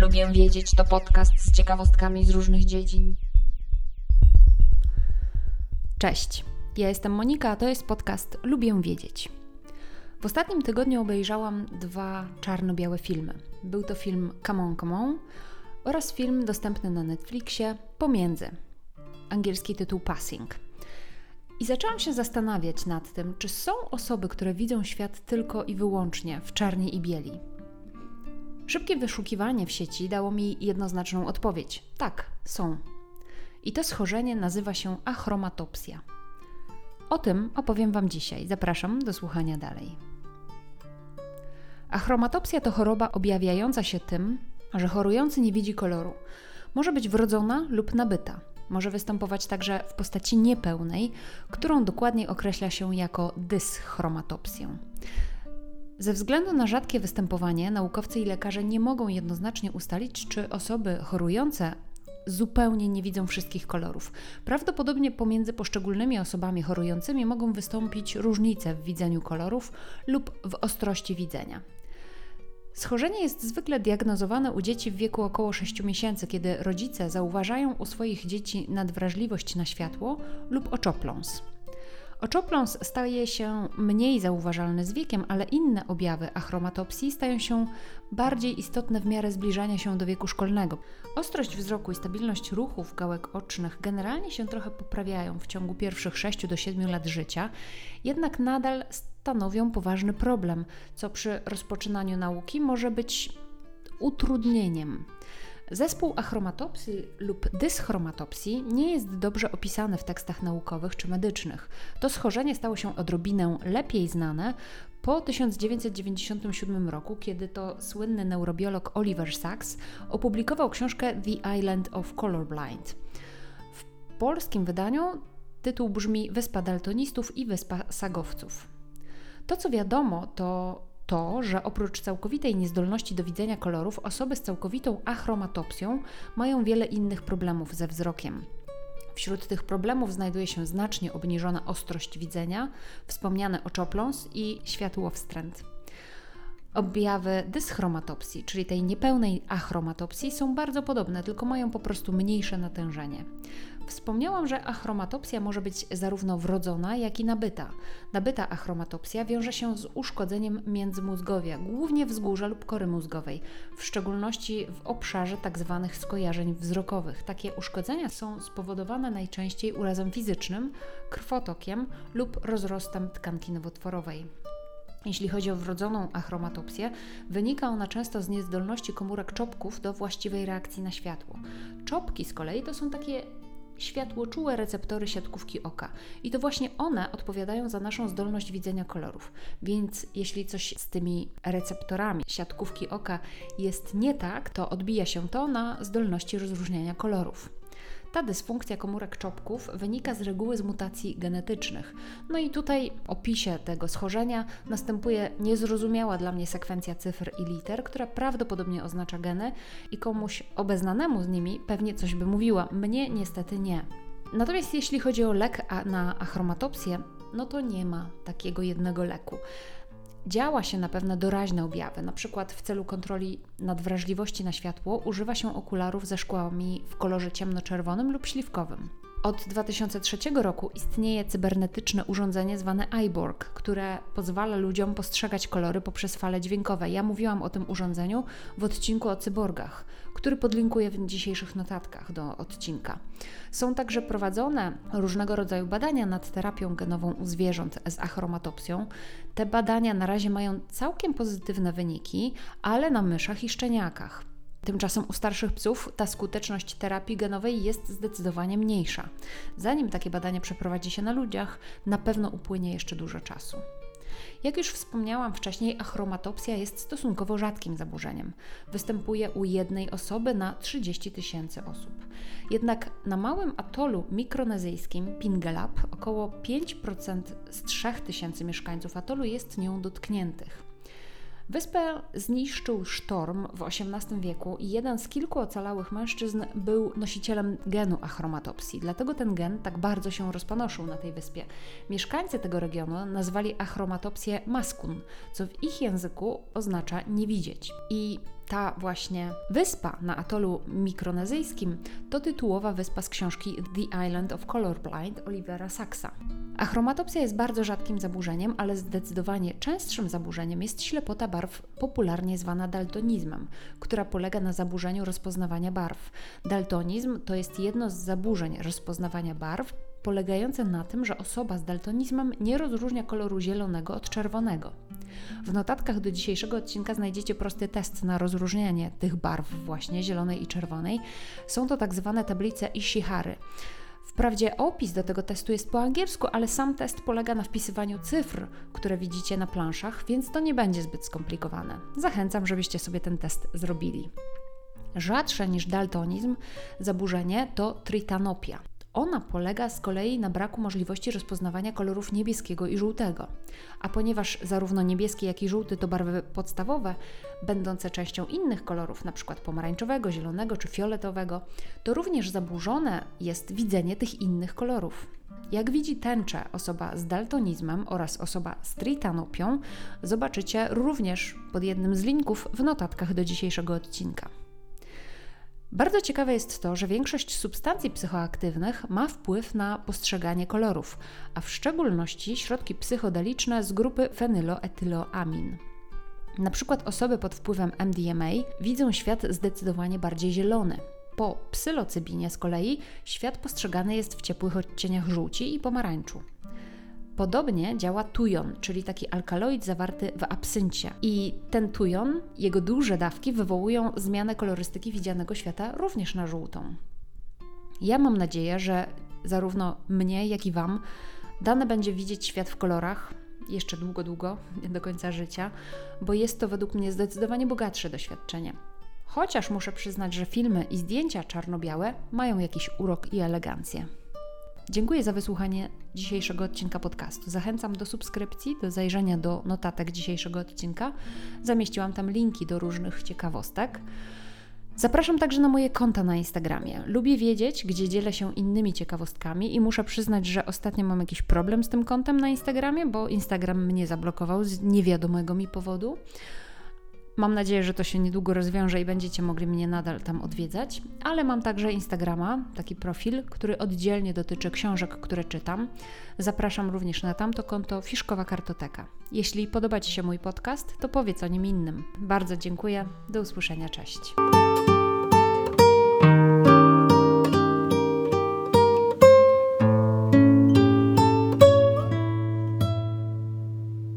Lubię wiedzieć to podcast z ciekawostkami z różnych dziedzin. Cześć, ja jestem Monika, a to jest podcast Lubię wiedzieć. W ostatnim tygodniu obejrzałam dwa czarno-białe filmy. Był to film Come On, Come On oraz film dostępny na Netflixie Pomiędzy. Angielski tytuł Passing. I zaczęłam się zastanawiać nad tym, czy są osoby, które widzą świat tylko i wyłącznie w czarni i bieli. Szybkie wyszukiwanie w sieci dało mi jednoznaczną odpowiedź: tak, są. I to schorzenie nazywa się achromatopsja. O tym opowiem Wam dzisiaj. Zapraszam do słuchania dalej. Achromatopsja to choroba objawiająca się tym, że chorujący nie widzi koloru. Może być wrodzona lub nabyta. Może występować także w postaci niepełnej, którą dokładniej określa się jako dyschromatopsję. Ze względu na rzadkie występowanie, naukowcy i lekarze nie mogą jednoznacznie ustalić, czy osoby chorujące zupełnie nie widzą wszystkich kolorów. Prawdopodobnie pomiędzy poszczególnymi osobami chorującymi mogą wystąpić różnice w widzeniu kolorów lub w ostrości widzenia. Schorzenie jest zwykle diagnozowane u dzieci w wieku około 6 miesięcy, kiedy rodzice zauważają u swoich dzieci nadwrażliwość na światło lub oczopląs. Oczopląs staje się mniej zauważalny z wiekiem, ale inne objawy achromatopsji stają się bardziej istotne w miarę zbliżania się do wieku szkolnego. Ostrość wzroku i stabilność ruchów gałek ocznych generalnie się trochę poprawiają w ciągu pierwszych 6 do 7 lat życia, jednak nadal stanowią poważny problem, co przy rozpoczynaniu nauki może być utrudnieniem. Zespół achromatopsji lub dyschromatopsji nie jest dobrze opisany w tekstach naukowych czy medycznych. To schorzenie stało się odrobinę lepiej znane po 1997 roku, kiedy to słynny neurobiolog Oliver Sacks opublikował książkę The Island of Colorblind. W polskim wydaniu tytuł brzmi Wyspa Daltonistów i Wyspa Sagowców. To, co wiadomo, to to, że oprócz całkowitej niezdolności do widzenia kolorów, osoby z całkowitą achromatopsją mają wiele innych problemów ze wzrokiem. Wśród tych problemów znajduje się znacznie obniżona ostrość widzenia, wspomniany oczopląs i światłowstręt. Objawy dyschromatopsji, czyli tej niepełnej achromatopsji, są bardzo podobne, tylko mają po prostu mniejsze natężenie. Wspomniałam, że achromatopsja może być zarówno wrodzona, jak i nabyta. Nabyta achromatopsja wiąże się z uszkodzeniem międzymózgowia, głównie wzgórza lub kory mózgowej, w szczególności w obszarze tzw. Tak skojarzeń wzrokowych. Takie uszkodzenia są spowodowane najczęściej urazem fizycznym, krwotokiem lub rozrostem tkanki nowotworowej. Jeśli chodzi o wrodzoną achromatopsję, wynika ona często z niezdolności komórek czopków do właściwej reakcji na światło. Czopki z kolei to są takie światłoczułe receptory siatkówki oka. I to właśnie one odpowiadają za naszą zdolność widzenia kolorów. Więc jeśli coś z tymi receptorami siatkówki oka jest nie tak, to odbija się to na zdolności rozróżniania kolorów. Ta dysfunkcja komórek czopków wynika z reguły z mutacji genetycznych. No i tutaj w opisie tego schorzenia następuje niezrozumiała dla mnie sekwencja cyfr i liter, która prawdopodobnie oznacza geny i komuś obeznanemu z nimi pewnie coś by mówiła. Mnie niestety nie. Natomiast jeśli chodzi o lek na achromatopsję, no to nie ma takiego jednego leku. Działa się na pewne doraźne objawy, na przykład w celu kontroli nadwrażliwości na światło używa się okularów ze szkłami w kolorze ciemnoczerwonym lub śliwkowym. Od 2003 roku istnieje cybernetyczne urządzenie zwane iBorg, które pozwala ludziom postrzegać kolory poprzez fale dźwiękowe. Ja mówiłam o tym urządzeniu w odcinku o cyborgach, który podlinkuję w dzisiejszych notatkach do odcinka. Są także prowadzone różnego rodzaju badania nad terapią genową u zwierząt z achromatopsją. Te badania na razie mają całkiem pozytywne wyniki, ale na myszach i szczeniakach. Tymczasem u starszych psów ta skuteczność terapii genowej jest zdecydowanie mniejsza. Zanim takie badania przeprowadzi się na ludziach, na pewno upłynie jeszcze dużo czasu. Jak już wspomniałam wcześniej, achromatopsja jest stosunkowo rzadkim zaburzeniem. Występuje u jednej osoby na 30 tysięcy osób. Jednak na małym atolu mikronezyjskim Pingelap około 5% z 3000 mieszkańców atolu jest nią dotkniętych. Wyspę zniszczył sztorm w XVIII wieku i jeden z kilku ocalałych mężczyzn był nosicielem genu achromatopsji. Dlatego ten gen tak bardzo się rozpanoszył na tej wyspie. Mieszkańcy tego regionu nazwali achromatopsję maskun, co w ich języku oznacza nie widzieć. I ta właśnie wyspa na atolu mikronezyjskim to tytułowa wyspa z książki The Island of Colorblind Olivera Saxa. Achromatopsia jest bardzo rzadkim zaburzeniem, ale zdecydowanie częstszym zaburzeniem jest ślepota barw, popularnie zwana daltonizmem, która polega na zaburzeniu rozpoznawania barw. Daltonizm to jest jedno z zaburzeń rozpoznawania barw, polegające na tym, że osoba z daltonizmem nie rozróżnia koloru zielonego od czerwonego. W notatkach do dzisiejszego odcinka znajdziecie prosty test na rozróżnianie tych barw właśnie zielonej i czerwonej. Są to tak zwane tablice Ishihary. Wprawdzie opis do tego testu jest po angielsku, ale sam test polega na wpisywaniu cyfr, które widzicie na planszach, więc to nie będzie zbyt skomplikowane. Zachęcam, żebyście sobie ten test zrobili. Rzadsze niż daltonizm zaburzenie to tritanopia. Ona polega z kolei na braku możliwości rozpoznawania kolorów niebieskiego i żółtego. A ponieważ zarówno niebieski, jak i żółty to barwy podstawowe, będące częścią innych kolorów, np. pomarańczowego, zielonego czy fioletowego, to również zaburzone jest widzenie tych innych kolorów. Jak widzi tęczę osoba z daltonizmem oraz osoba z tritanopią, zobaczycie również pod jednym z linków w notatkach do dzisiejszego odcinka. Bardzo ciekawe jest to, że większość substancji psychoaktywnych ma wpływ na postrzeganie kolorów, a w szczególności środki psychodeliczne z grupy fenyloetyloamin. Na przykład osoby pod wpływem MDMA widzą świat zdecydowanie bardziej zielony. Po psylocybinie z kolei świat postrzegany jest w ciepłych odcieniach żółci i pomarańczu. Podobnie działa tujon, czyli taki alkaloid zawarty w absyncie. I ten tujon, jego duże dawki wywołują zmianę kolorystyki widzianego świata również na żółtą. Ja mam nadzieję, że zarówno mnie, jak i Wam dane będzie widzieć świat w kolorach jeszcze długo, długo, do końca życia, bo jest to według mnie zdecydowanie bogatsze doświadczenie. Chociaż muszę przyznać, że filmy i zdjęcia czarno-białe mają jakiś urok i elegancję. Dziękuję za wysłuchanie dzisiejszego odcinka podcastu. Zachęcam do subskrypcji, do zajrzenia do notatek dzisiejszego odcinka. Zamieściłam tam linki do różnych ciekawostek. Zapraszam także na moje konta na Instagramie. Lubię wiedzieć, gdzie dzielę się innymi ciekawostkami i muszę przyznać, że ostatnio mam jakiś problem z tym kontem na Instagramie, bo Instagram mnie zablokował z niewiadomego mi powodu. Mam nadzieję, że to się niedługo rozwiąże i będziecie mogli mnie nadal tam odwiedzać, ale mam także Instagrama, taki profil, który oddzielnie dotyczy książek, które czytam. Zapraszam również na tamto konto Fiszkowa Kartoteka. Jeśli podoba Ci się mój podcast, to powiedz o nim innym. Bardzo dziękuję. Do usłyszenia. Cześć.